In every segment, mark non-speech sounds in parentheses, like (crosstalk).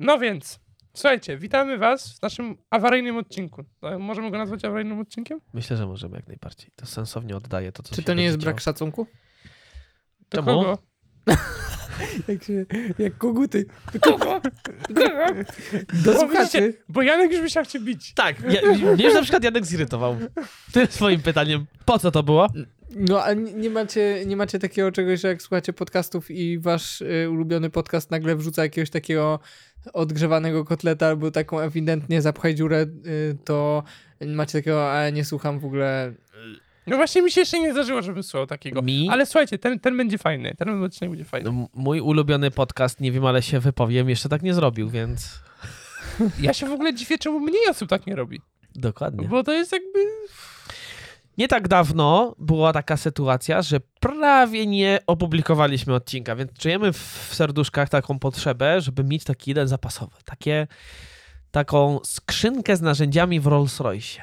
No więc, słuchajcie, witamy was w naszym awaryjnym odcinku. Możemy go nazwać awaryjnym odcinkiem? Myślę, że możemy jak najbardziej. To sensownie oddaje to, co Czy się to nie jest będzie brak działo. szacunku? Do Czemu? kogo? (laughs) Jak, się, jak koguty. Do (laughs) Do Bo słuchaczy. widzicie, Bo Janek już by chciał cię bić. Tak, ja, mnie już na przykład Janek zirytował. Ty swoim pytaniem, po co to było? No a nie macie, nie macie takiego czegoś, że jak słuchacie podcastów i wasz y, ulubiony podcast nagle wrzuca jakiegoś takiego odgrzewanego kotleta albo taką ewidentnie zapchaj dziurę, y, to macie takiego, a ja nie słucham w ogóle. No właśnie mi się jeszcze nie zdarzyło, żebym słuchał takiego. Mi? Ale słuchajcie, ten, ten będzie fajny. Ten odcinek będzie fajny. No, mój ulubiony podcast, nie wiem, ale się wypowiem, jeszcze tak nie zrobił, więc Ja się w ogóle dziwię, czemu mniej osób tak nie robi. dokładnie. Bo to jest jakby... Nie tak dawno była taka sytuacja, że prawie nie opublikowaliśmy odcinka, więc czujemy w serduszkach taką potrzebę, żeby mieć taki jeden zapasowy. Takie, taką skrzynkę z narzędziami w Rolls Royce.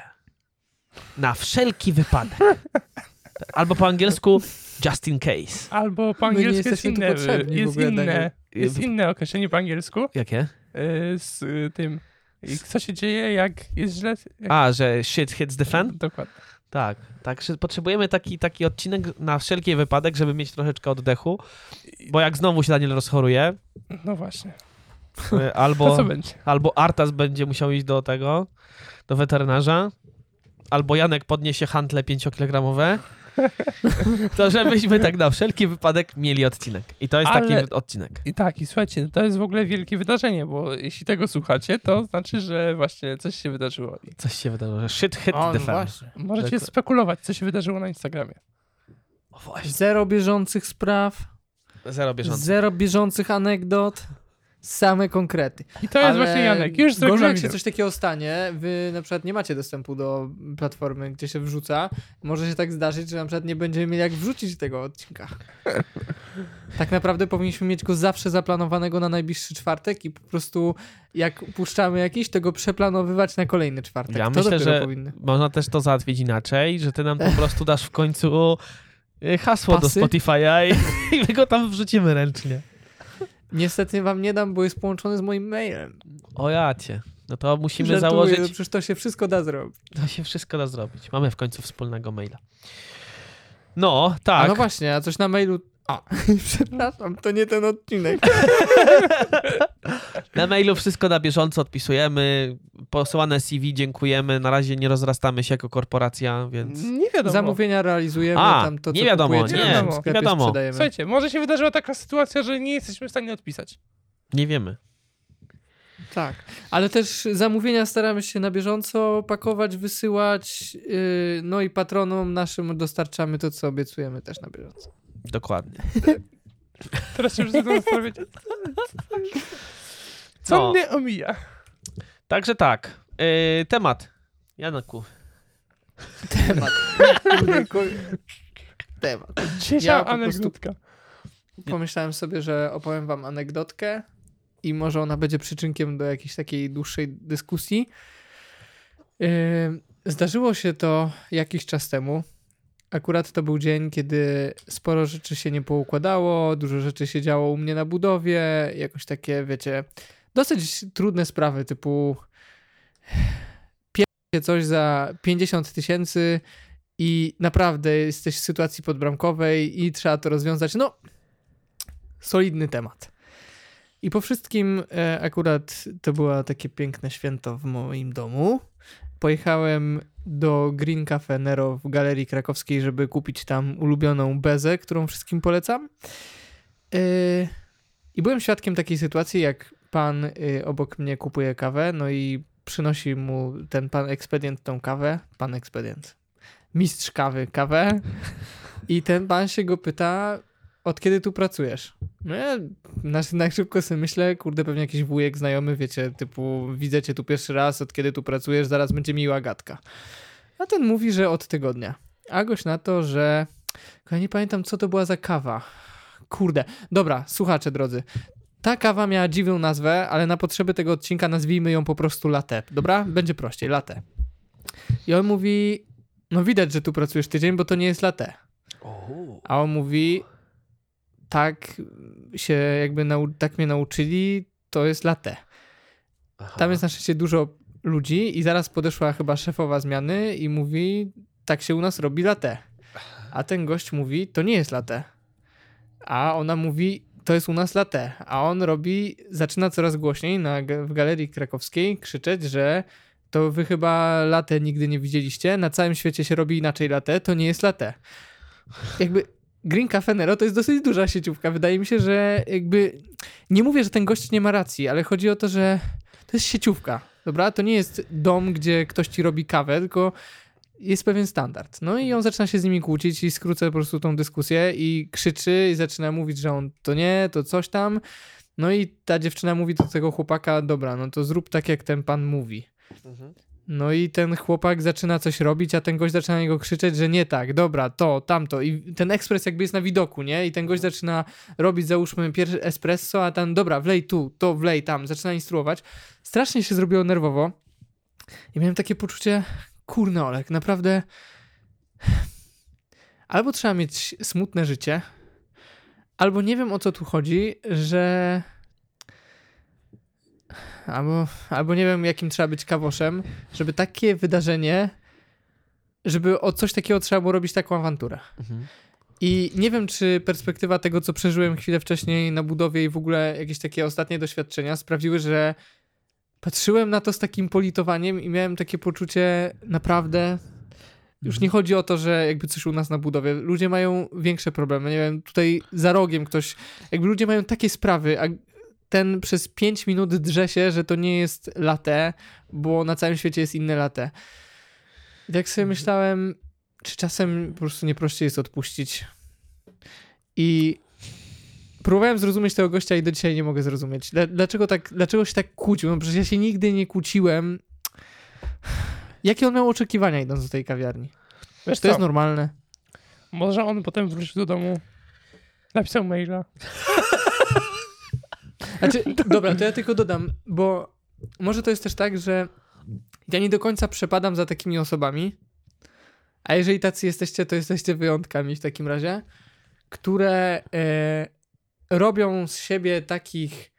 Na wszelki wypadek. (laughs) Albo po angielsku just in case. Albo po angielsku jest inne, jest ogóle, inne, jest inne określenie po angielsku Jakie? y, z y, tym... i Co się dzieje, jak jest źle? Jak... A, że shit hits the fan? Dokładnie. Tak, tak. Potrzebujemy taki, taki odcinek na wszelki wypadek, żeby mieć troszeczkę oddechu, bo jak znowu się Daniel rozchoruje, No właśnie. To albo, albo Artas będzie musiał iść do tego, do weterynarza, albo Janek podniesie hantle 5-kilogramowe, to żebyśmy tak na wszelki wypadek mieli odcinek. I to jest Ale- taki odcinek. I tak, i słuchajcie, to jest w ogóle wielkie wydarzenie, bo jeśli tego słuchacie, to znaczy, że właśnie coś się wydarzyło. Coś się wydarzyło, shit hit O, the no fan. właśnie. możecie Tak. spekulować, co się wydarzyło na Instagramie. O właśnie. Zero bieżących spraw, Zero bieżąco. zero bieżących anegdot, same konkrety. I to jest Ale właśnie Janek. Już Gorzej, jak się coś takiego stanie, wy na przykład nie macie dostępu do platformy, gdzie się wrzuca, może się tak zdarzyć, że na przykład nie będziemy mieli jak wrzucić tego odcinka. (laughs) tak naprawdę powinniśmy mieć go zawsze zaplanowanego na najbliższy czwartek i po prostu jak puszczamy jakiś, to go przeplanowywać na kolejny czwartek. Ja to myślę, że powinny. można też to załatwić inaczej, że ty nam po (laughs) prostu dasz w końcu y, hasło Pasy? do Spotify'a i, (laughs) i my go tam wrzucimy ręcznie. Niestety wam nie dam, bo jest połączony z moim mailem. O jacie. No to musimy Żartuję, założyć. no Przecież to się wszystko da zrobić. To się wszystko da zrobić. Mamy w końcu wspólnego maila. No, A tak. no właśnie, a coś na mailu... A, (laughs) przepraszam, to nie ten odcinek. Na mailu wszystko na bieżąco odpisujemy. Posyłane CV dziękujemy. Na razie nie rozrastamy się jako korporacja, więc. Nie wiadomo. Zamówienia realizujemy, A, tam to, co nie wiadomo, kupujecie, nie, w nie wiadomo. sprzedajemy. Słuchajcie, może się wydarzyła taka sytuacja, że nie jesteśmy w stanie odpisać. Nie wiemy. Tak, ale też zamówienia staramy się na bieżąco pakować, wysyłać, yy, no i patronom naszym dostarczamy to, co obiecujemy też na bieżąco. Dokładnie. (laughs) Teraz się już zastanawiać. Co No. mnie omija? Także tak. Yy, temat. Janku. Temat. Temat. Ja po anegdotka. Pomyślałem sobie, że opowiem wam anegdotkę i może ona będzie przyczynkiem do jakiejś takiej dłuższej dyskusji. Yy, Zdarzyło się to jakiś czas temu. Akurat to był dzień, kiedy sporo rzeczy się nie poukładało, dużo rzeczy się działo u mnie na budowie, jakoś takie, wiecie, dosyć trudne sprawy, typu pierwsze coś za 50 tysięcy i naprawdę jesteś w sytuacji podbramkowej i trzeba to rozwiązać. No, solidny temat. I po wszystkim e, akurat to było takie piękne święto w moim domu. Pojechałem do Green Cafe Nero w Galerii Krakowskiej, żeby kupić tam ulubioną bezę, którą wszystkim polecam. E, I byłem świadkiem takiej sytuacji, jak pan e, obok mnie kupuje kawę, no i przynosi mu ten pan ekspedient tą kawę. Pan ekspedient. Mistrz kawy kawę. I ten pan się go pyta, od kiedy tu pracujesz? No ja na, na szybko sobie myślę, kurde, pewnie jakiś wujek znajomy, wiecie, typu widzę cię tu pierwszy raz, od kiedy tu pracujesz, zaraz będzie miła gadka. A ten mówi, że od tygodnia. A goś na to, że ja nie pamiętam, co to była za kawa. Kurde. Dobra, słuchacze drodzy. Ta kawa miała dziwną nazwę, ale na potrzeby tego odcinka nazwijmy ją po prostu latte. Dobra? Będzie prościej, latte. I on mówi, no widać, że tu pracujesz tydzień, bo to nie jest latte. A on mówi, tak się jakby nau- tak mnie nauczyli, to jest latte. Aha. Tam jest na szczęście dużo ludzi i zaraz podeszła chyba szefowa zmiany i mówi, tak się u nas robi latte. A ten gość mówi, to nie jest latte. A ona mówi, to jest u nas latte. A on robi, zaczyna coraz głośniej na, w galerii krakowskiej krzyczeć, że to wy chyba latte nigdy nie widzieliście, na całym świecie się robi inaczej latte, to nie jest latte. Jakby Green Cafe Nero to jest dosyć duża sieciówka. Wydaje mi się, że jakby nie mówię, że ten gość nie ma racji, ale chodzi o to, że to jest sieciówka, dobra? To nie jest dom, gdzie ktoś ci robi kawę, tylko jest pewien standard. No i on zaczyna się z nimi kłócić i skrócę po prostu tą dyskusję i krzyczy i zaczyna mówić, że on to nie, to coś tam. No i ta dziewczyna mówi do tego chłopaka, dobra, no to zrób tak, jak ten pan mówi. Mhm. No i ten chłopak zaczyna coś robić, a ten gość zaczyna na niego krzyczeć, że nie tak, dobra, to, tamto. I ten ekspres jakby jest na widoku, nie? I ten gość zaczyna robić, załóżmy, pierwszy espresso, a tam, dobra, wlej tu, to wlej tam. Zaczyna instruować. Strasznie się zrobiło nerwowo. I miałem takie poczucie, kurna Olek, naprawdę albo trzeba mieć smutne życie, albo nie wiem o co tu chodzi, że albo, albo nie wiem jakim trzeba być kawoszem, żeby takie wydarzenie, żeby o coś takiego trzeba było robić taką awanturę. Mhm. I nie wiem, czy perspektywa tego, co przeżyłem chwilę wcześniej na budowie i w ogóle jakieś takie ostatnie doświadczenia sprawiły, że patrzyłem na to z takim politowaniem i miałem takie poczucie naprawdę. Już nie chodzi o to, że jakby coś u nas na budowie. Ludzie mają większe problemy. Nie wiem, tutaj za rogiem ktoś. Jakby ludzie mają takie sprawy, a ten przez 5 minut drze się, że to nie jest latte, bo na całym świecie jest inne latte. I tak sobie myślałem, czy czasem po prostu nie prościej jest odpuścić. I próbowałem zrozumieć tego gościa i do dzisiaj nie mogę zrozumieć. Dla- Dlaczego, tak, dlaczego się tak kłócił? No przecież ja się nigdy nie kłóciłem. Jakie on miał oczekiwania idąc do tej kawiarni? Wiesz to jest co, normalne? może on potem wrócił do domu, napisał maila. (laughs) Znaczy, dobra, to ja tylko dodam, bo może to jest też tak, że ja nie do końca przepadam za takimi osobami, a jeżeli tacy jesteście, to jesteście wyjątkami w takim razie, które e, robią z siebie takich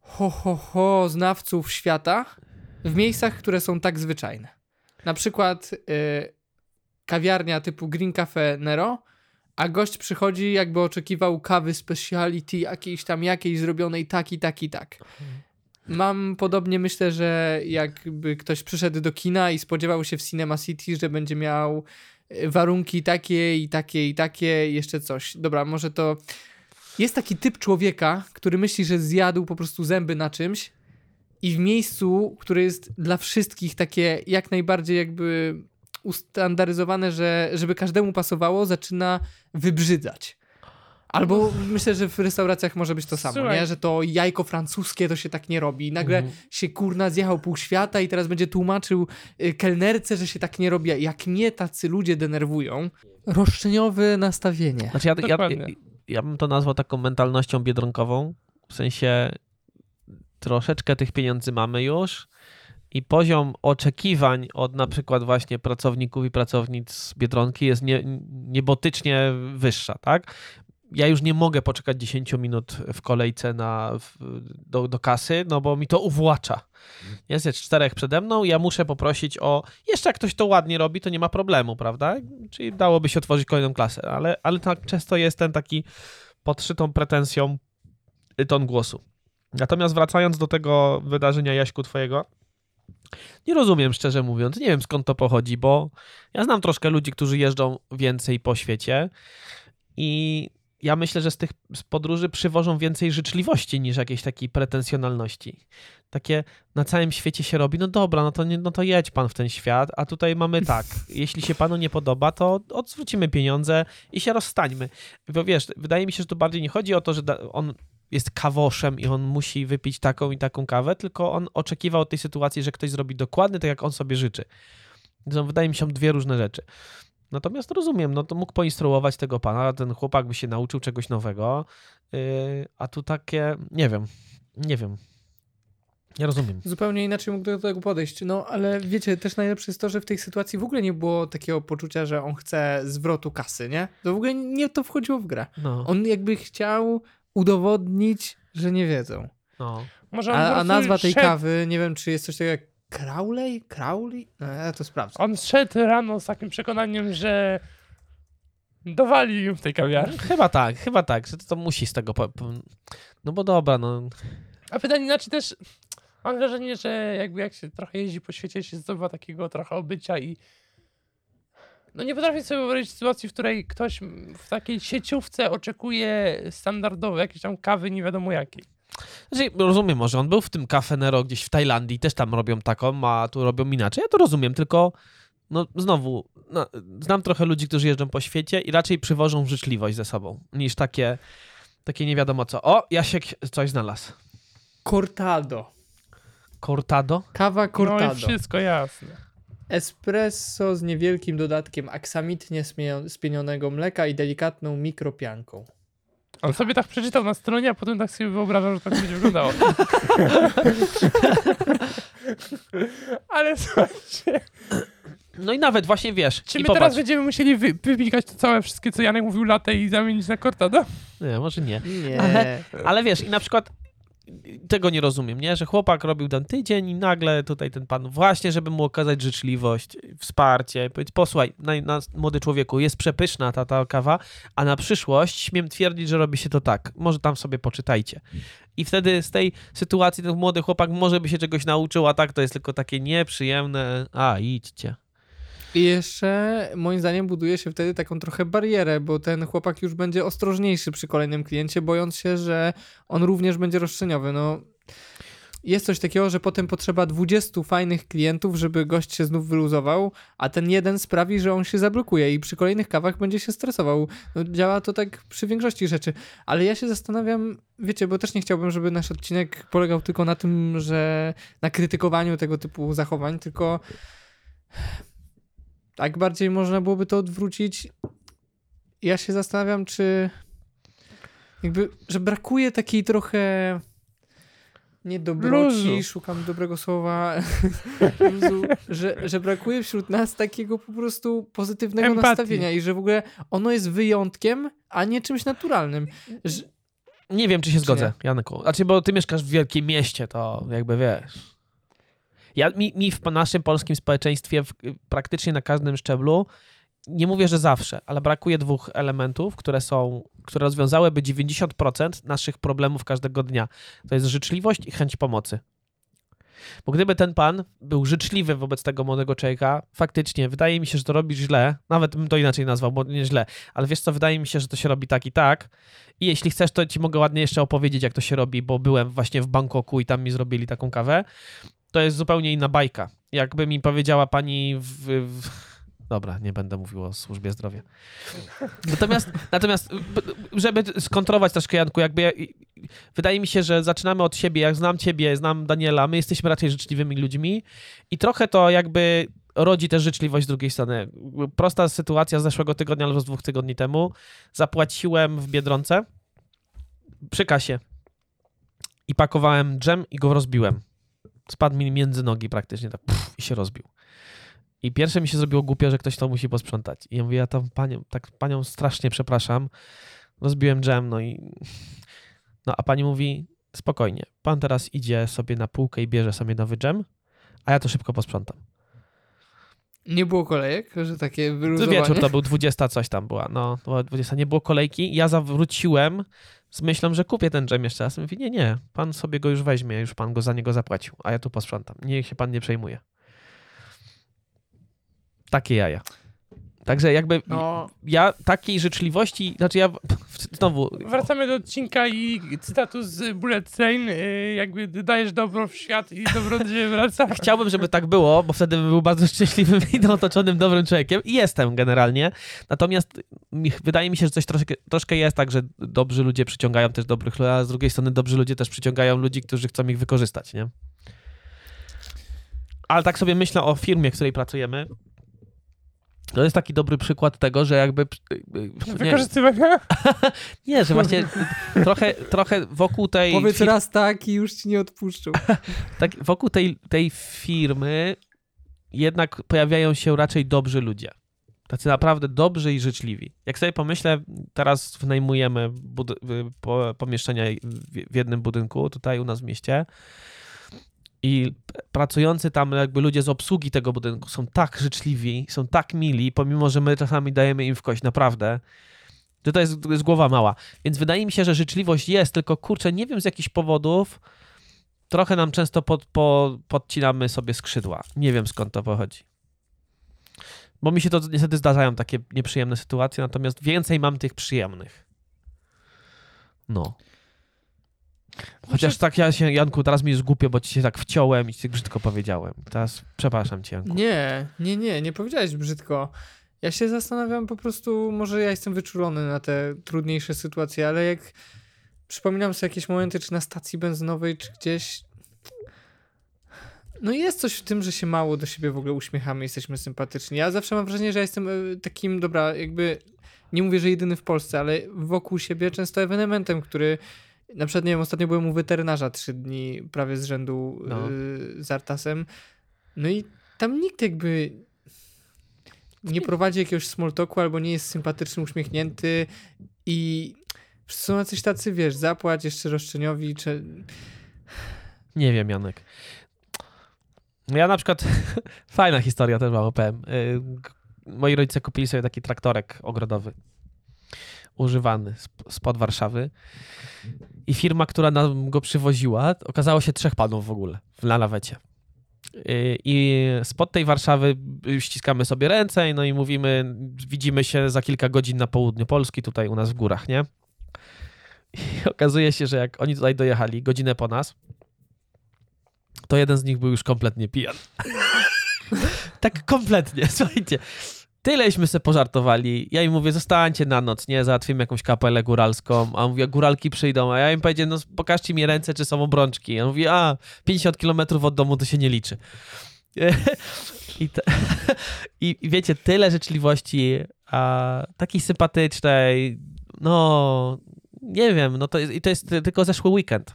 ho, ho, ho znawców świata w miejscach, które są tak zwyczajne. Na przykład e, kawiarnia typu Green Cafe Nero, a gość przychodzi jakby oczekiwał kawy speciality jakiejś tam jakiejś zrobionej tak i tak i tak. Mam podobnie, myślę, że jakby ktoś przyszedł do kina i spodziewał się w Cinema City, że będzie miał e, warunki takie i takie i takie, jeszcze coś. Dobra, może to jest taki typ człowieka, który myśli, że zjadł po prostu zęby na czymś i w miejscu, które jest dla wszystkich takie jak najbardziej jakby ustandaryzowane, że żeby każdemu pasowało, zaczyna wybrzydzać. Albo myślę, że w restauracjach może być to samo, Słuchaj. nie? że to jajko francuskie to się tak nie robi. Nagle Mhm. się kurna zjechał pół świata i teraz będzie tłumaczył y, kelnerce, że się tak nie robi. Jak mnie tacy ludzie denerwują, roszczeniowe nastawienie. Znaczy ja, ja, ja, ja bym to nazwał taką mentalnością biedronkową. W sensie troszeczkę tych pieniędzy mamy już i poziom oczekiwań od na przykład właśnie pracowników i pracownic Biedronki jest nie, niebotycznie wyższa, tak? Ja już nie mogę poczekać 10 minut w kolejce na, w, do, do kasy, no bo mi to uwłacza. Jest jest czterech przede mną, ja muszę poprosić o. Jeszcze jak ktoś to ładnie robi, to nie ma problemu, prawda? Czyli dałoby się otworzyć kolejną klasę, ale, ale tak często jest ten taki podszytą pretensją ton głosu. Natomiast wracając do tego wydarzenia, Jaśku, twojego, nie rozumiem, szczerze mówiąc, nie wiem skąd to pochodzi, bo ja znam troszkę ludzi, którzy jeżdżą więcej po świecie i ja myślę, że z tych podróży przywożą więcej życzliwości niż jakiejś takiej pretensjonalności. Takie na całym świecie się robi, no dobra, no to, nie, no to jedź pan w ten świat, a tutaj mamy tak, (laughs) jeśli się panu nie podoba, to odwrócimy pieniądze i się rozstańmy. Bo wiesz, wydaje mi się, że tu bardziej nie chodzi o to, że on jest kawoszem i on musi wypić taką i taką kawę, tylko on oczekiwał od tej sytuacji, że ktoś zrobi dokładnie tak, jak on sobie życzy. To wydaje mi się, dwie różne rzeczy. Natomiast rozumiem, no to mógł poinstruować tego pana, ten chłopak by się nauczył czegoś nowego, yy, a tu takie, nie wiem, nie wiem. Nie rozumiem. Zupełnie inaczej mógł do tego podejść. No, ale wiecie, też najlepsze jest to, że w tej sytuacji w ogóle nie było takiego poczucia, że on chce zwrotu kasy, nie? To w ogóle nie to wchodziło w grę. No, On jakby chciał udowodnić, że nie wiedzą. no. Może on A, a nazwa tej szedł, kawy, nie wiem, czy jest coś takiego jak Crowley? Crowley? No, ja to sprawdzę. On szedł rano z takim przekonaniem, że dowali im w tej kawiarni. Chyba tak, chyba tak, że to, to musi z tego... Po, po, no bo dobra, no... A pytanie, znaczy też mam wrażenie, że jakby jak się trochę jeździ po świecie, się zdobywa takiego trochę obycia i no nie potrafię sobie wyobrazić sytuacji, w której ktoś w takiej sieciówce oczekuje standardowe jakieś tam kawy nie wiadomo jakiej. Znaczy, rozumiem, może on był w tym Cafe Nero gdzieś w Tajlandii, też tam robią taką, a tu robią inaczej. Ja to rozumiem, tylko no znowu, no, znam trochę ludzi, którzy jeżdżą po świecie i raczej przywożą życzliwość ze sobą, niż takie, takie nie wiadomo co. O, Jasiek coś znalazł. Cortado. Cortado? Kawa No Cortado. i wszystko jasne. Espresso z niewielkim dodatkiem aksamitnie spienionego mleka i delikatną mikropianką. On sobie tak przeczytał na stronie, a potem tak sobie wyobrażał, że tak będzie wyglądało. (laughs) Ale słuchajcie, No i nawet właśnie wiesz, czy i my popatrz. teraz będziemy musieli wy, wypikać to całe wszystkie, co Janek mówił, latę i zamienić na Cortado? Nie, może nie. Nie. Ale- Ale wiesz, i na przykład tego nie rozumiem, nie? Że chłopak robił ten tydzień i nagle tutaj ten pan, właśnie żeby mu okazać życzliwość, wsparcie, powiedzieć, posłuchaj, na, na, młody człowieku, jest przepyszna ta, ta kawa, a na przyszłość śmiem twierdzić, że robi się to tak. Może tam sobie poczytajcie. I wtedy z tej sytuacji ten młody chłopak może by się czegoś nauczył, a tak to jest tylko takie nieprzyjemne, a idźcie. I jeszcze moim zdaniem buduje się wtedy taką trochę barierę, bo ten chłopak już będzie ostrożniejszy przy kolejnym kliencie, bojąc się, że on również będzie roszczeniowy. No, jest coś takiego, że potem potrzeba 20 fajnych klientów, żeby gość się znów wyluzował, a ten jeden sprawi, że on się zablokuje i przy kolejnych kawach będzie się stresował. No, działa to tak przy większości rzeczy. Ale ja się zastanawiam, wiecie, bo też nie chciałbym, żeby nasz odcinek polegał tylko na tym, że na krytykowaniu tego typu zachowań, tylko tak bardziej można byłoby to odwrócić. Ja się zastanawiam, czy jakby, że brakuje takiej trochę nie dobroci, Luzu. szukam dobrego słowa, (laughs) luzu, że, że brakuje wśród nas takiego po prostu pozytywnego Empatii. nastawienia i że w ogóle ono jest wyjątkiem, a nie czymś naturalnym. Że, Nie wiem, czy się Czy zgodzę, Janku. Znaczy, bo ty mieszkasz w wielkim mieście, to jakby wiesz. Ja, mi, mi w naszym polskim społeczeństwie w, praktycznie na każdym szczeblu, nie mówię, że zawsze, ale brakuje dwóch elementów, które są, które rozwiązałyby 90% naszych problemów każdego dnia. To jest życzliwość i chęć pomocy. Bo gdyby ten pan był życzliwy wobec tego młodego człowieka, faktycznie wydaje mi się, że to robisz źle, nawet bym to inaczej nazwał, bo nie źle, ale wiesz co, wydaje mi się, że to się robi tak i tak, i jeśli chcesz, to ci mogę ładnie jeszcze opowiedzieć, jak to się robi, bo byłem właśnie w Bangkoku i tam mi zrobili taką kawę. To jest zupełnie inna bajka. Jakby mi powiedziała pani w... w... Dobra, nie będę mówił o służbie zdrowia. Natomiast, natomiast żeby skontrolować troszkę, Janku, jakby ja, wydaje mi się, że zaczynamy od siebie. Jak znam ciebie, znam Daniela, my jesteśmy raczej życzliwymi ludźmi i trochę to jakby rodzi też życzliwość z drugiej strony. Prosta sytuacja z zeszłego tygodnia albo z dwóch tygodni temu. Zapłaciłem w Biedronce przy kasie i pakowałem dżem i go rozbiłem. Spadł mi między nogi praktycznie tak pff, i się rozbił. I pierwsze mi się zrobiło głupio, że ktoś to musi posprzątać. I ja mówię, ja tam panią, tak panią strasznie przepraszam. Rozbiłem dżem, no i... No a pani mówi, spokojnie, pan teraz idzie sobie na półkę i bierze sobie nowy dżem, a ja to szybko posprzątam. nie było kolejek, że takie wyluzowanie? wieczór to był 20 coś tam była. No, to była 20, nie było kolejki. Ja zawróciłem z myślą, że kupię ten dżem jeszcze raz. Mówi, nie, nie, pan sobie go już weźmie, już pan go za niego zapłacił, a ja tu posprzątam. Niech się pan nie przejmuje. Takie jaja. Także jakby No, ja takiej życzliwości, znaczy ja znowu, Wracamy do odcinka i cytatu z Bullet Train, y, jakby dajesz dobro w świat i dobro do ciebie wraca. (laughs) Chciałbym, żeby tak było, bo wtedy bym był bardzo szczęśliwym i otoczonym dobrym człowiekiem. I jestem generalnie. Natomiast mi- wydaje mi się, że coś troszkę, troszkę jest tak, że dobrzy ludzie przyciągają też dobrych ludzi, a z drugiej strony dobrzy ludzie też przyciągają ludzi, którzy chcą ich wykorzystać, nie? Ale tak sobie myślę o firmie, w której pracujemy. To jest taki dobry przykład tego, że jakby... Nie, Wykorzystywania? (laughs) nie że właśnie trochę, trochę wokół tej... powiedz fir- raz tak i już ci nie odpuszczą. (laughs) tak wokół tej, tej firmy jednak pojawiają się raczej dobrzy ludzie. Tacy naprawdę dobrzy i życzliwi. Jak sobie pomyślę, teraz wynajmujemy bud- y, po, pomieszczenia w jednym budynku tutaj u nas w mieście i pracujący tam jakby ludzie z obsługi tego budynku są tak życzliwi, są tak mili, pomimo, że my czasami dajemy im w kość, naprawdę. że To jest, to jest głowa mała. Więc wydaje mi się, że życzliwość jest, tylko kurczę, nie wiem z jakichś powodów, trochę nam często pod, po, podcinamy sobie skrzydła. Nie wiem skąd to pochodzi. Bo mi się to niestety zdarzają takie nieprzyjemne sytuacje, natomiast więcej mam tych przyjemnych. No. Chociaż tak ja się, Janku, teraz mi jest głupio, bo ci się tak wciąłem i ci brzydko powiedziałem. Teraz przepraszam cię, Janku. Nie, nie, nie, nie powiedziałeś brzydko. Ja się zastanawiam po prostu, może ja jestem wyczulony na te trudniejsze sytuacje, ale jak przypominam sobie jakieś momenty, czy na stacji benzynowej, czy gdzieś. No jest coś w tym, że się mało do siebie w ogóle uśmiechamy, jesteśmy sympatyczni. Ja zawsze mam wrażenie, że jestem e, takim, dobra, jakby nie mówię, że jedyny w Polsce, ale wokół siebie często ewenementem, który na przykład, nie wiem, ostatnio byłem u weterynarza trzy dni prawie z rzędu No. y, z Artasem. No i tam nikt jakby nie prowadzi jakiegoś small talku albo nie jest sympatyczny, uśmiechnięty i wszyscy są jacyś tacy, wiesz, zapłać jeszcze roszczeniowi, czy... Nie wiem, Janek. Ja na przykład, (laughs) fajna historia też wam opowiem. Y, Moi rodzice kupili sobie taki traktorek ogrodowy, używany sp- spod Warszawy i firma, która nam go przywoziła, okazało się trzech panów w ogóle, na lawecie. Y, I spod tej Warszawy ściskamy sobie ręce, no i mówimy, widzimy się za kilka godzin na południu Polski, tutaj u nas w górach, nie? I (laughs) okazuje się, że jak oni tutaj dojechali, godzinę po nas, to jeden z nich był już kompletnie pijany. (laughs) tak kompletnie, (laughs) słuchajcie. Tyleśmy se pożartowali. Ja im mówię, zostańcie na noc, nie? Załatwimy jakąś kapelę góralską. A on mówi, a góralki przyjdą. A ja im powiedziałem, no pokażcie mi ręce, czy są obrączki. A on mówi, a 50 kilometrów od domu to się nie liczy. (laughs) I, te, (laughs) i, wiecie, tyle życzliwości, a takiej sympatycznej, no nie wiem, no to i to jest tylko zeszły weekend.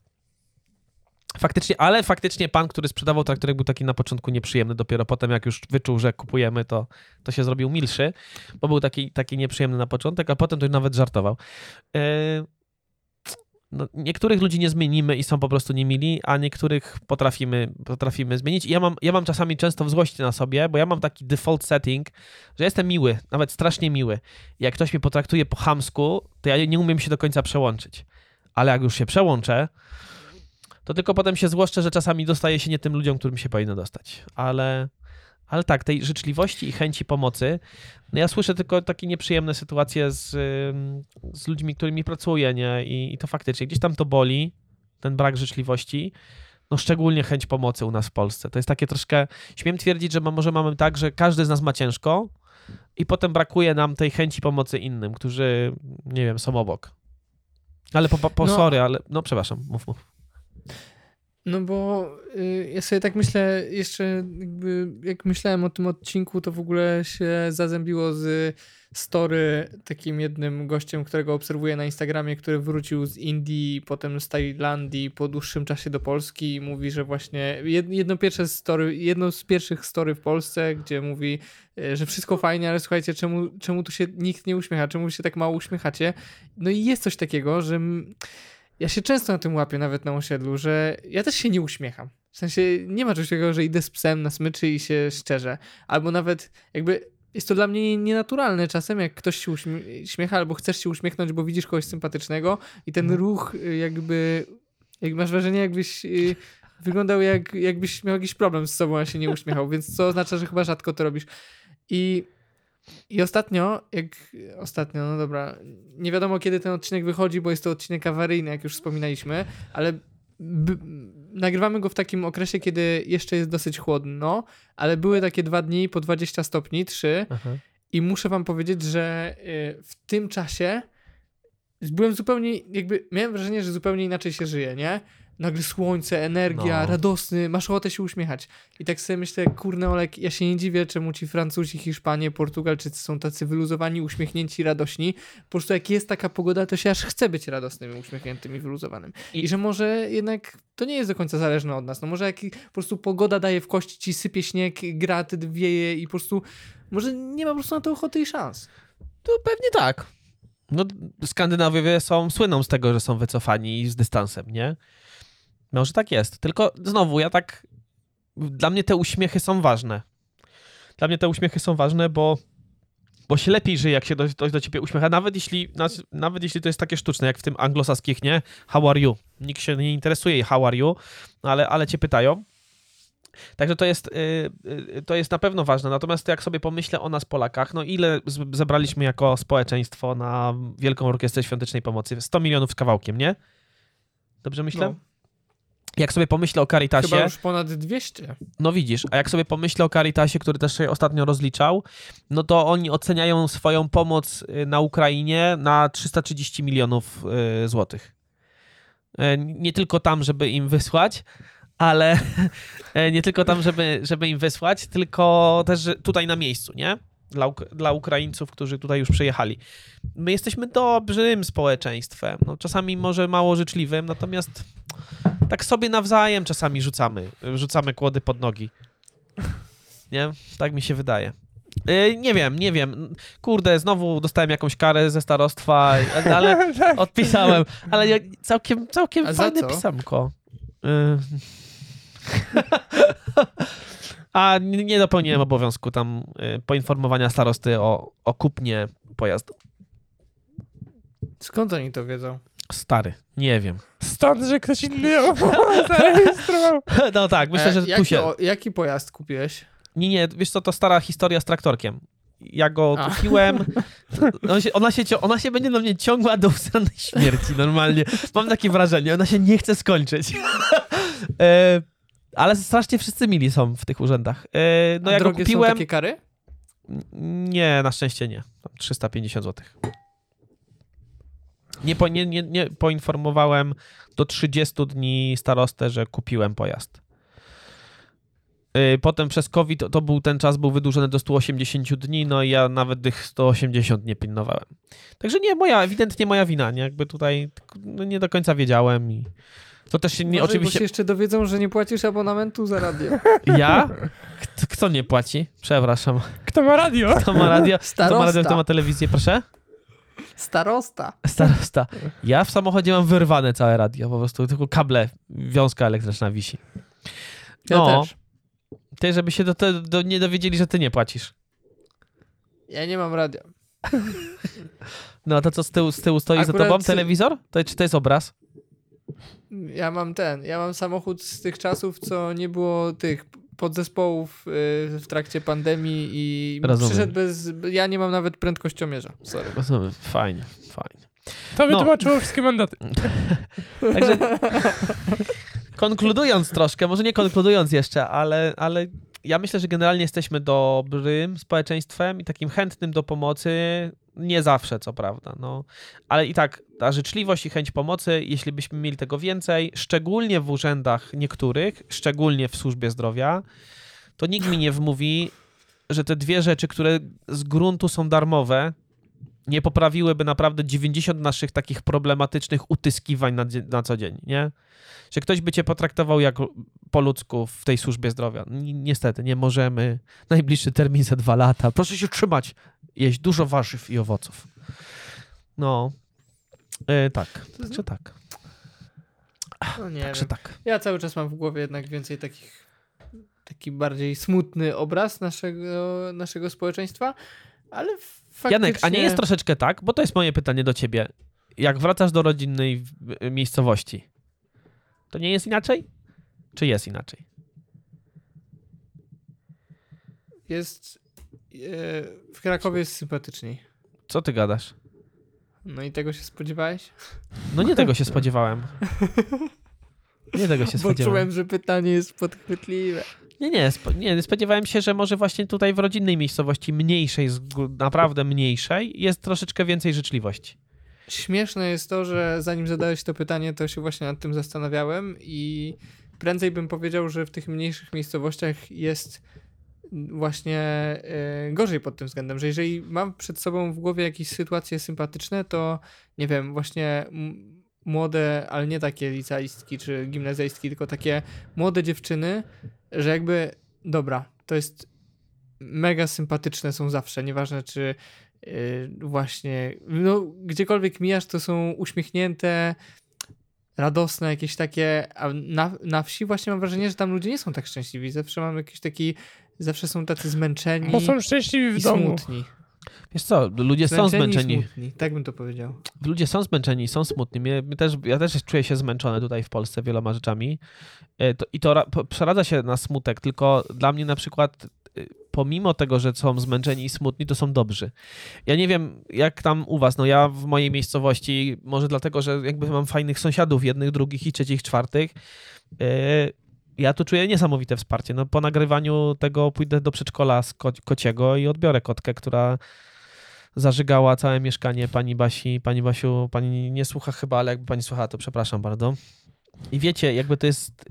Faktycznie, ale faktycznie pan, który sprzedawał traktorek był taki na początku nieprzyjemny, dopiero potem jak już wyczuł, że kupujemy, to, to się zrobił milszy, bo był taki, taki nieprzyjemny na początek, a potem to już nawet żartował. Yy, no, niektórych ludzi nie zmienimy i są po prostu niemili, a niektórych potrafimy, potrafimy zmienić. I ja mam, ja mam czasami często w złości na sobie, bo ja mam taki default setting, że jestem miły, nawet strasznie miły. Jak ktoś mnie potraktuje po chamsku, to ja nie umiem się do końca przełączyć. Ale jak już się przełączę, to tylko potem się złoszczę, że czasami dostaje się nie tym ludziom, którym się powinno dostać. Ale, ale tak, tej życzliwości i chęci pomocy, no ja słyszę tylko takie nieprzyjemne sytuacje z, z ludźmi, którymi pracuję, nie? I, I to faktycznie gdzieś tam to boli, ten brak życzliwości. No szczególnie chęć pomocy u nas w Polsce. To jest takie troszkę, śmiem twierdzić, że może mamy tak, że każdy z nas ma ciężko i potem brakuje nam tej chęci pomocy innym, którzy, nie wiem, są obok. Ale po, po, po No. sorry, ale, no przepraszam, mów, mów. No bo y, ja sobie tak myślę, jeszcze jakby jak myślałem o tym odcinku, to w ogóle się zazębiło z story takim jednym gościem, którego obserwuję na Instagramie, który wrócił z Indii, potem z Tajlandii po dłuższym czasie do Polski i mówi, że właśnie jed- jedno pierwsze story, jedno z pierwszych story w Polsce, gdzie mówi, y, że wszystko fajnie, ale słuchajcie, czemu, czemu tu się nikt nie uśmiecha, czemu się tak mało uśmiechacie? No i jest coś takiego, że ja się często na tym łapię, nawet na osiedlu, że ja też się nie uśmiecham. W sensie nie ma czegoś takiego, że idę z psem na smyczy i się szczerze. Albo nawet jakby jest to dla mnie nienaturalne czasem, jak ktoś się uśmiecha, albo chcesz się uśmiechnąć, bo widzisz kogoś sympatycznego i ten Mhm. ruch y, jakby, jak masz wrażenie, jakbyś y, wyglądał jak, jakbyś miał jakiś problem z sobą, a się nie uśmiechał, więc co oznacza, że chyba rzadko to robisz. I i ostatnio, jak ostatnio, no dobra, nie wiadomo kiedy ten odcinek wychodzi, bo jest to odcinek awaryjny, jak już wspominaliśmy, ale b- nagrywamy go w takim okresie, kiedy jeszcze jest dosyć chłodno, ale były takie dwa dni po 20 stopni, trzy Aha. i muszę wam powiedzieć, że y, w tym czasie byłem zupełnie, jakby miałem wrażenie, że zupełnie inaczej się żyje, nie? Nagle słońce, energia, No. radosny, masz ochotę się uśmiechać. I tak sobie myślę, kurna Olek, ja się nie dziwię, czemu ci Francuzi, Hiszpanie, Portugalczycy są tacy wyluzowani, uśmiechnięci, radośni. Po prostu jak jest taka pogoda, to się aż chce być radosnym, uśmiechniętym i wyluzowanym. I, I- że może jednak to nie jest do końca zależne od nas. No może jak po prostu pogoda daje w kości, ci sypie śnieg, grat wieje i po prostu Może nie ma po prostu na to ochoty i szans. To pewnie tak. No, Skandynawiowie są, słyną z tego, że są wycofani z dystansem, nie? Może tak jest. Tylko znowu, ja tak. Dla mnie te uśmiechy są ważne. Dla mnie te uśmiechy są ważne, bo, bo się lepiej żyje, jak się ktoś do, do ciebie uśmiecha. Nawet jeśli, nawet jeśli to jest takie sztuczne, jak w tym anglosaskich, nie? How are you? Nikt się nie interesuje, how are you, no ale, ale cię pytają. Także to jest, y, y, to jest na pewno ważne. Natomiast jak sobie pomyślę o nas, Polakach, no ile zebraliśmy jako społeczeństwo na Wielką Orkiestrę Świątecznej Pomocy? 100 milionów z kawałkiem, nie? Dobrze myślę? No, Jak sobie pomyślę o Caritasie, chyba już ponad 200. no widzisz, a jak sobie pomyślę o Caritasie, który też się ostatnio rozliczał, no to oni oceniają swoją pomoc y, na Ukrainie na 330 milionów y, złotych. Y, Nie tylko tam, żeby im wysłać, ale (laughs) nie tylko tam, żeby, żeby im wysłać, tylko też tutaj na miejscu, nie? Dla, Uk- dla Ukraińców, którzy tutaj już przyjechali. My jesteśmy dobrym społeczeństwem, no, czasami może mało życzliwym, natomiast tak sobie nawzajem czasami rzucamy, rzucamy kłody pod nogi. Nie? Tak mi się wydaje. Yy, nie wiem, nie wiem. Kurde, znowu dostałem jakąś karę ze starostwa, ale (laughs) odpisałem. Ale ja, całkiem, całkiem fajne pisemko. Yy. (laughs) (laughs) A nie dopełniłem obowiązku tam yy, poinformowania starosty o, o kupnie pojazdu. Skąd oni to wiedzą? Stary, nie wiem. Stąd, że ktoś inny ją (laughs) zarejestrował. No tak, myślę, E, że tu jaki, się... o, jaki pojazd kupiłeś? Nie, nie, wiesz co, to stara historia z traktorkiem. Ja go A. kupiłem. (laughs) Się, ona, się, ona się będzie na mnie ciągła do usranej śmierci, normalnie. Mam takie wrażenie, ona się nie chce skończyć. (laughs) e, ale strasznie wszyscy mili są w tych urzędach. E, no A ja go drogie kupiłem. są takie kary? Nie, na szczęście nie. Tam 350 zł. Nie, po, nie, nie, nie poinformowałem do 30 dni starostę, że kupiłem pojazd. Yy, Potem przez COVID to, to był ten czas był wydłużony do 180 dni, no i ja nawet tych 180 nie pilnowałem. Także nie moja, ewidentnie moja wina, nie? Jakby tutaj no, nie do końca wiedziałem i to też się nie, Może, Bo oczywiście... się jeszcze dowiedzą, że nie płacisz abonamentu za radio. Ja? Kto, kto nie płaci? Przepraszam. Kto ma radio? Kto ma radio? Kto ma radio, kto Starosta. ma telewizję, proszę? Starosta. Starosta. Ja w samochodzie mam wyrwane całe radio, po prostu tylko kable, wiązka elektryczna wisi. Ja No. też. Ty, żeby się do, te, do, nie dowiedzieli, że ty nie płacisz. Ja nie mam radia. No a to co z tyłu, z tyłu stoi za Akurat- tobą? Telewizor? To, czy to jest obraz? Ja mam ten, ja mam samochód z tych czasów, co nie było tych podzespołów y, w trakcie pandemii i Rozumiem. przyszedł bez... Ja nie mam nawet prędkościomierza. Sorry. Rozumiem. Fajnie, fajnie. To No. wytłumaczyło wszystkie mandaty. (laughs) Także konkludując troszkę, może nie konkludując jeszcze, ale, ale ja myślę, że generalnie jesteśmy dobrym społeczeństwem i takim chętnym do pomocy. Nie zawsze, co prawda, no. Ale i tak ta życzliwość i chęć pomocy, jeśli byśmy mieli tego więcej, szczególnie w urzędach niektórych, szczególnie w służbie zdrowia, to nikt mi nie wmówi, że te dwie rzeczy, które z gruntu są darmowe, nie poprawiłyby naprawdę 90 naszych takich problematycznych utyskiwań na, na co dzień, nie? Że ktoś by cię potraktował jak po ludzku w tej służbie zdrowia. Ni- Niestety, nie możemy. Najbliższy termin za dwa lata. Proszę się trzymać. Jeść dużo warzyw i owoców. No. E, tak. Także tak. No nie Także wiem. tak. Ja cały czas mam w głowie jednak więcej takich taki bardziej smutny obraz naszego, naszego społeczeństwa, ale faktycznie... Janek, a nie jest troszeczkę tak, bo to jest moje pytanie do ciebie. Jak wracasz do rodzinnej w- miejscowości, to nie jest inaczej? Czy jest inaczej? Jest... e, W Krakowie jest sympatyczniej. Co ty gadasz? No i tego się spodziewałeś? No nie tego się spodziewałem. Nie tego się Bo spodziewałem. czułem, że pytanie jest podchwytliwe. Nie, nie, spo, nie, spodziewałem się, że może właśnie tutaj w rodzinnej miejscowości, mniejszej, naprawdę mniejszej, jest troszeczkę więcej życzliwości. Śmieszne jest to, że zanim zadałeś to pytanie, to się właśnie nad tym zastanawiałem i prędzej bym powiedział, że w tych mniejszych miejscowościach jest właśnie e, gorzej pod tym względem, że jeżeli mam przed sobą w głowie jakieś sytuacje sympatyczne, to nie wiem, właśnie młode, ale nie takie licealistki czy gimnazjalistki, tylko takie młode dziewczyny, że jakby dobra, to jest mega sympatyczne są zawsze, nieważne czy yy, właśnie, no gdziekolwiek mijasz, to są uśmiechnięte, radosne, jakieś takie, a na, na wsi właśnie mam wrażenie, że tam ludzie nie są tak szczęśliwi, zawsze mam jakiś taki, zawsze są tacy zmęczeni Bo są szczęśliwi w i domu. smutni. Wiesz co, ludzie są i zmęczeni. smutni, tak bym to powiedział. Ludzie są zmęczeni, są smutni. Mnie, mnie też, ja też czuję się zmęczony tutaj w Polsce wieloma rzeczami. E, To, I to ra- przeradza się na smutek, tylko dla mnie na przykład y, pomimo tego, że są zmęczeni i smutni, to są dobrzy. Ja nie wiem, jak tam u was, no ja w mojej miejscowości, może dlatego, że jakby mam fajnych sąsiadów, jednych, drugich i trzecich, czwartych, yy, ja tu czuję niesamowite wsparcie. No po nagrywaniu tego pójdę do przedszkola z ko- kociego i odbiorę kotkę, która zażygała całe mieszkanie pani Basi. Pani Basiu, pani nie słucha chyba, ale jakby pani słuchała, to przepraszam bardzo. I wiecie, jakby to jest...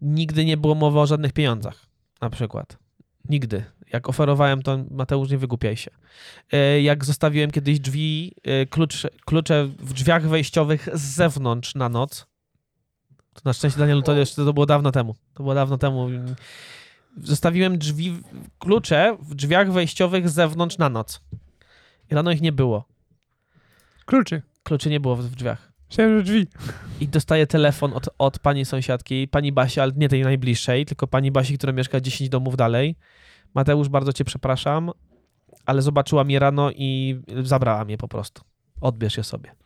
Nigdy nie było mowy o żadnych pieniądzach, na przykład. Nigdy. Jak oferowałem, to Mateusz, nie wygłupiaj się. E, Jak zostawiłem kiedyś drzwi, e, klucze, klucze w drzwiach wejściowych z zewnątrz na noc, to na szczęście, Danielu, to jeszcze to było dawno temu. To było dawno temu. Zostawiłem drzwi, klucze w drzwiach wejściowych z zewnątrz na noc. I rano ich nie było. Kluczy. Kluczy nie było w w drzwiach. Myślałem, że drzwi. I dostaję telefon od, od pani sąsiadki, pani Basi, ale nie tej najbliższej, tylko pani Basi, która mieszka 10 domów dalej. Mateusz, bardzo cię przepraszam, ale zobaczyła mnie rano i zabrała mnie po prostu. Odbierz je sobie.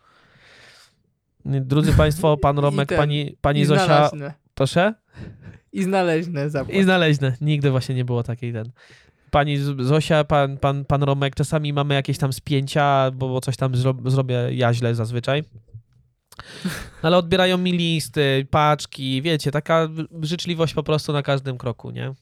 Drodzy Państwo, pan (laughs) Romek, ten- pani, pani Zosia, znaleźne. proszę? I znaleźne zapłać. I znaleźne. Nigdy właśnie nie było takiej ten. Pani Zosia, pan, pan, pan Romek, czasami mamy jakieś tam spięcia, bo, bo coś tam zro, zrobię ja źle zazwyczaj. No, Ale odbierają mi listy, paczki, wiecie, taka życzliwość po prostu na każdym kroku, nie?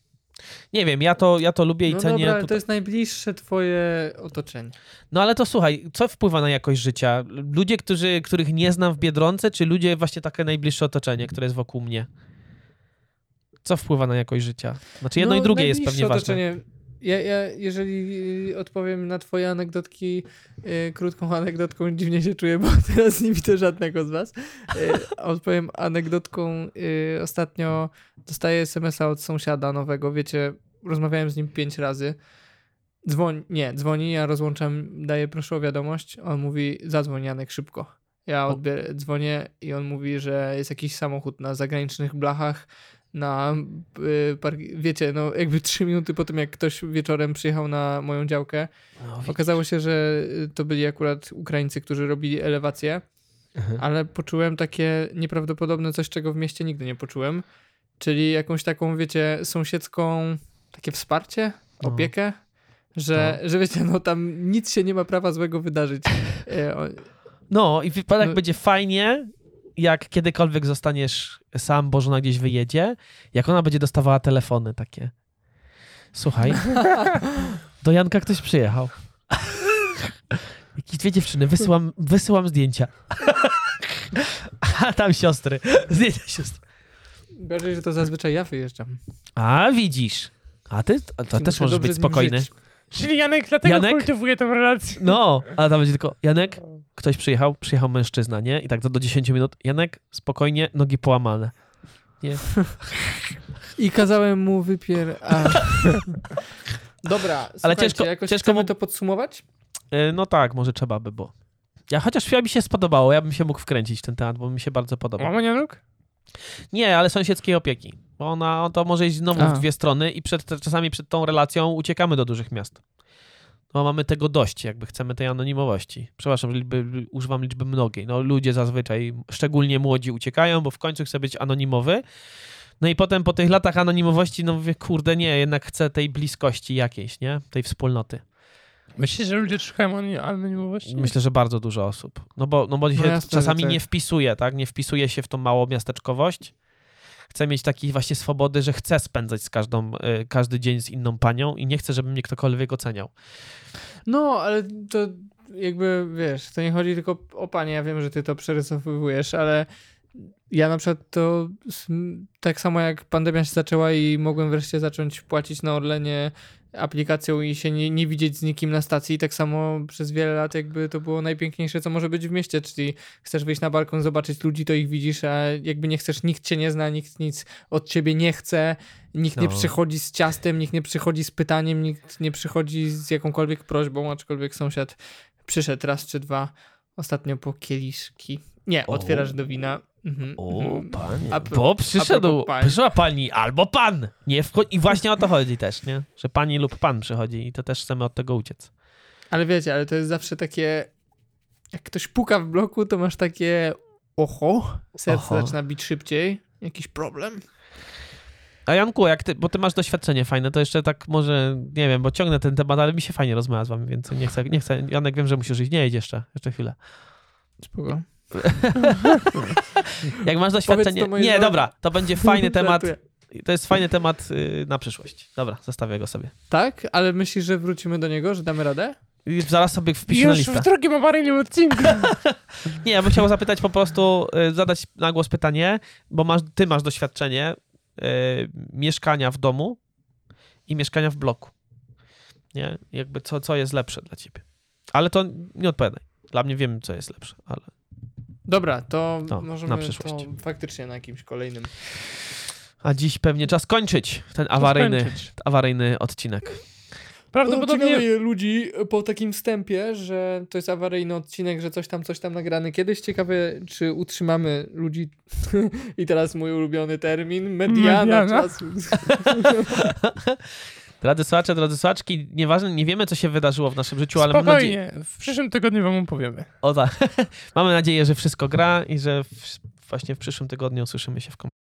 Nie wiem, ja to, ja to lubię i no cenię. dobra, ale to- jest najbliższe twoje otoczenie. No ale to słuchaj, co wpływa na jakość życia? Ludzie, którzy, których nie znam w Biedronce, czy ludzie właśnie takie najbliższe otoczenie, które jest wokół mnie? Co wpływa na jakość życia? Znaczy jedno No, i drugie jest pewnie ważne. Ja, ja, jeżeli y, odpowiem na twoje anegdotki y, krótką anegdotką, dziwnie się czuję, bo (laughs) teraz nie widzę żadnego z was. Y, odpowiem anegdotką. Ostatnio dostaję SMS-a od sąsiada nowego, wiecie, rozmawiałem z nim pięć razy. Dzwoni, nie, dzwoni, ja rozłączam, daję proszę o wiadomość, on mówi zadzwoń Janek szybko. Ja odbier- dzwonię i on mówi, że jest jakiś samochód na zagranicznych blachach, na y, wiecie, no jakby trzy minuty po tym, jak ktoś wieczorem przyjechał na moją działkę, No, okazało się, że y, to byli akurat Ukraińcy, którzy robili elewację, Mhm. ale poczułem takie nieprawdopodobne coś, czego w mieście nigdy nie poczułem, czyli jakąś taką, wiecie, sąsiedzką, takie wsparcie, No. opiekę, że, że wiecie, no tam nic się nie ma prawa złego wydarzyć. (laughs) E, No i wypadek No- będzie fajnie, jak kiedykolwiek zostaniesz sam, bo żona gdzieś wyjedzie, jak ona będzie dostawała telefony takie. Słuchaj, (laughs) do Janka ktoś przyjechał. Jakieś dwie dziewczyny, wysyłam, wysyłam zdjęcia. A tam siostry, zdjęcia siostry. Gorzej, że to zazwyczaj ja wyjeżdżam. A widzisz, a ty to, to też możesz być spokojny. żyć. Czyli Janek dlatego Janek? kultywuje tę relację. No, a tam będzie tylko, Janek, ktoś przyjechał, przyjechał mężczyzna, nie? I tak do, do 10 minut, Janek, spokojnie, nogi połamane. I kazałem mu wypier... A. (laughs) Dobra, Ale słuchajcie, ciężko- jakoś ciężko mu- to podsumować? E, No tak, może trzeba by było. Ja chociaż film mi się spodobało, ja bym się mógł wkręcić w ten temat, bo mi się bardzo podoba. Mama Januk? Nie, ale sąsiedzkiej opieki. Bo ona on to może iść znowu A. w dwie strony i przed, czasami przed tą relacją uciekamy do dużych miast. No mamy tego dość, jakby chcemy tej anonimowości. Przepraszam, liczby, używam liczby mnogiej. No ludzie zazwyczaj, szczególnie młodzi, uciekają, bo w końcu chce być anonimowy. No i potem po tych latach anonimowości, no mówię, kurde, nie, jednak chcę tej bliskości jakiejś, nie? Tej wspólnoty. Myślisz, że ludzie szukają anonimowości? Myślę, że bardzo dużo osób. No bo, no bo się jasne, czasami tak. nie wpisuje, tak? Nie wpisuje się w tą małą miasteczkowość. Chcę mieć takiej właśnie swobody, że chcę spędzać z każdą, y, każdy dzień z inną panią i nie chcę, żeby mnie ktokolwiek oceniał. No, ale to jakby, wiesz, to nie chodzi tylko o panie, ja wiem, że ty to przerysowujesz, ale ja na przykład to tak samo jak pandemia się zaczęła i mogłem wreszcie zacząć płacić na Orlenie aplikacją i się nie, nie widzieć z nikim na stacji, tak samo przez wiele lat jakby to było najpiękniejsze, co może być w mieście, czyli chcesz wyjść na balkon, zobaczyć ludzi, to ich widzisz, a jakby nie chcesz, nikt cię nie zna, nikt nic od ciebie nie chce, nikt nie No. przychodzi z ciastem, nikt nie przychodzi z pytaniem, nikt nie przychodzi z jakąkolwiek prośbą, aczkolwiek sąsiad przyszedł raz czy dwa ostatnio po kieliszki. Nie, O. otwierasz do wina. Mhm, O, mhm. panie. A Bo a przyszedł, pań. przyszła pani albo pan. Nie wcho- I właśnie o to chodzi też, nie? Że pani lub pan przychodzi i to też chcemy od tego uciec. Ale wiecie, ale to jest zawsze takie. Jak ktoś puka w bloku, to masz takie. Oho, serce Oho. zaczyna bić szybciej. Jakiś problem? A Janku, jak ty, bo ty masz doświadczenie fajne, to jeszcze tak może, nie wiem, bo ciągnę ten temat, ale mi się fajnie rozmawia z wami, więc nie chcę, nie chcę. Janek, wiem, że musisz iść. Nie idź jeszcze, jeszcze chwilę. Spoko. (laughs) Jak masz doświadczenie... Nie, żonie. dobra, to będzie fajny (laughs) temat, to jest fajny temat y, na przyszłość. Dobra, zostawię go sobie. Tak, ale myślisz, że wrócimy do niego, że damy radę? Zaraz sobie wpiszę na Już listę. w drugim awaryjnym odcinku. (laughs) Nie, ja bym chciał zapytać po prostu, y, zadać na głos pytanie, bo masz, ty masz doświadczenie y, mieszkania w domu i mieszkania w bloku. Nie? Jakby co, co jest lepsze dla ciebie. Ale to nie odpowiadaj. Dla mnie wiem, co jest lepsze, ale Dobra, to To, możemy na przyszłość. to faktycznie na jakimś kolejnym. A dziś pewnie czas kończyć ten awaryjny, Skończyć. awaryjny odcinek. Prawdopodobnie ludzi po takim wstępie, że to jest awaryjny odcinek, że coś tam, coś tam nagrany kiedyś. Ciekawe, czy utrzymamy ludzi (laughs) i teraz mój ulubiony termin, mediana, Mediana. czasu. (laughs) Drodzy słuchacze, drodzy słuchaczki, nieważne, nie wiemy, co się wydarzyło w naszym życiu, ale mam nadzieję, spokojnie. W przyszłym tygodniu wam opowiemy. o, tak. (laughs) mamy nadzieję, że wszystko gra i że w, właśnie w przyszłym tygodniu usłyszymy się w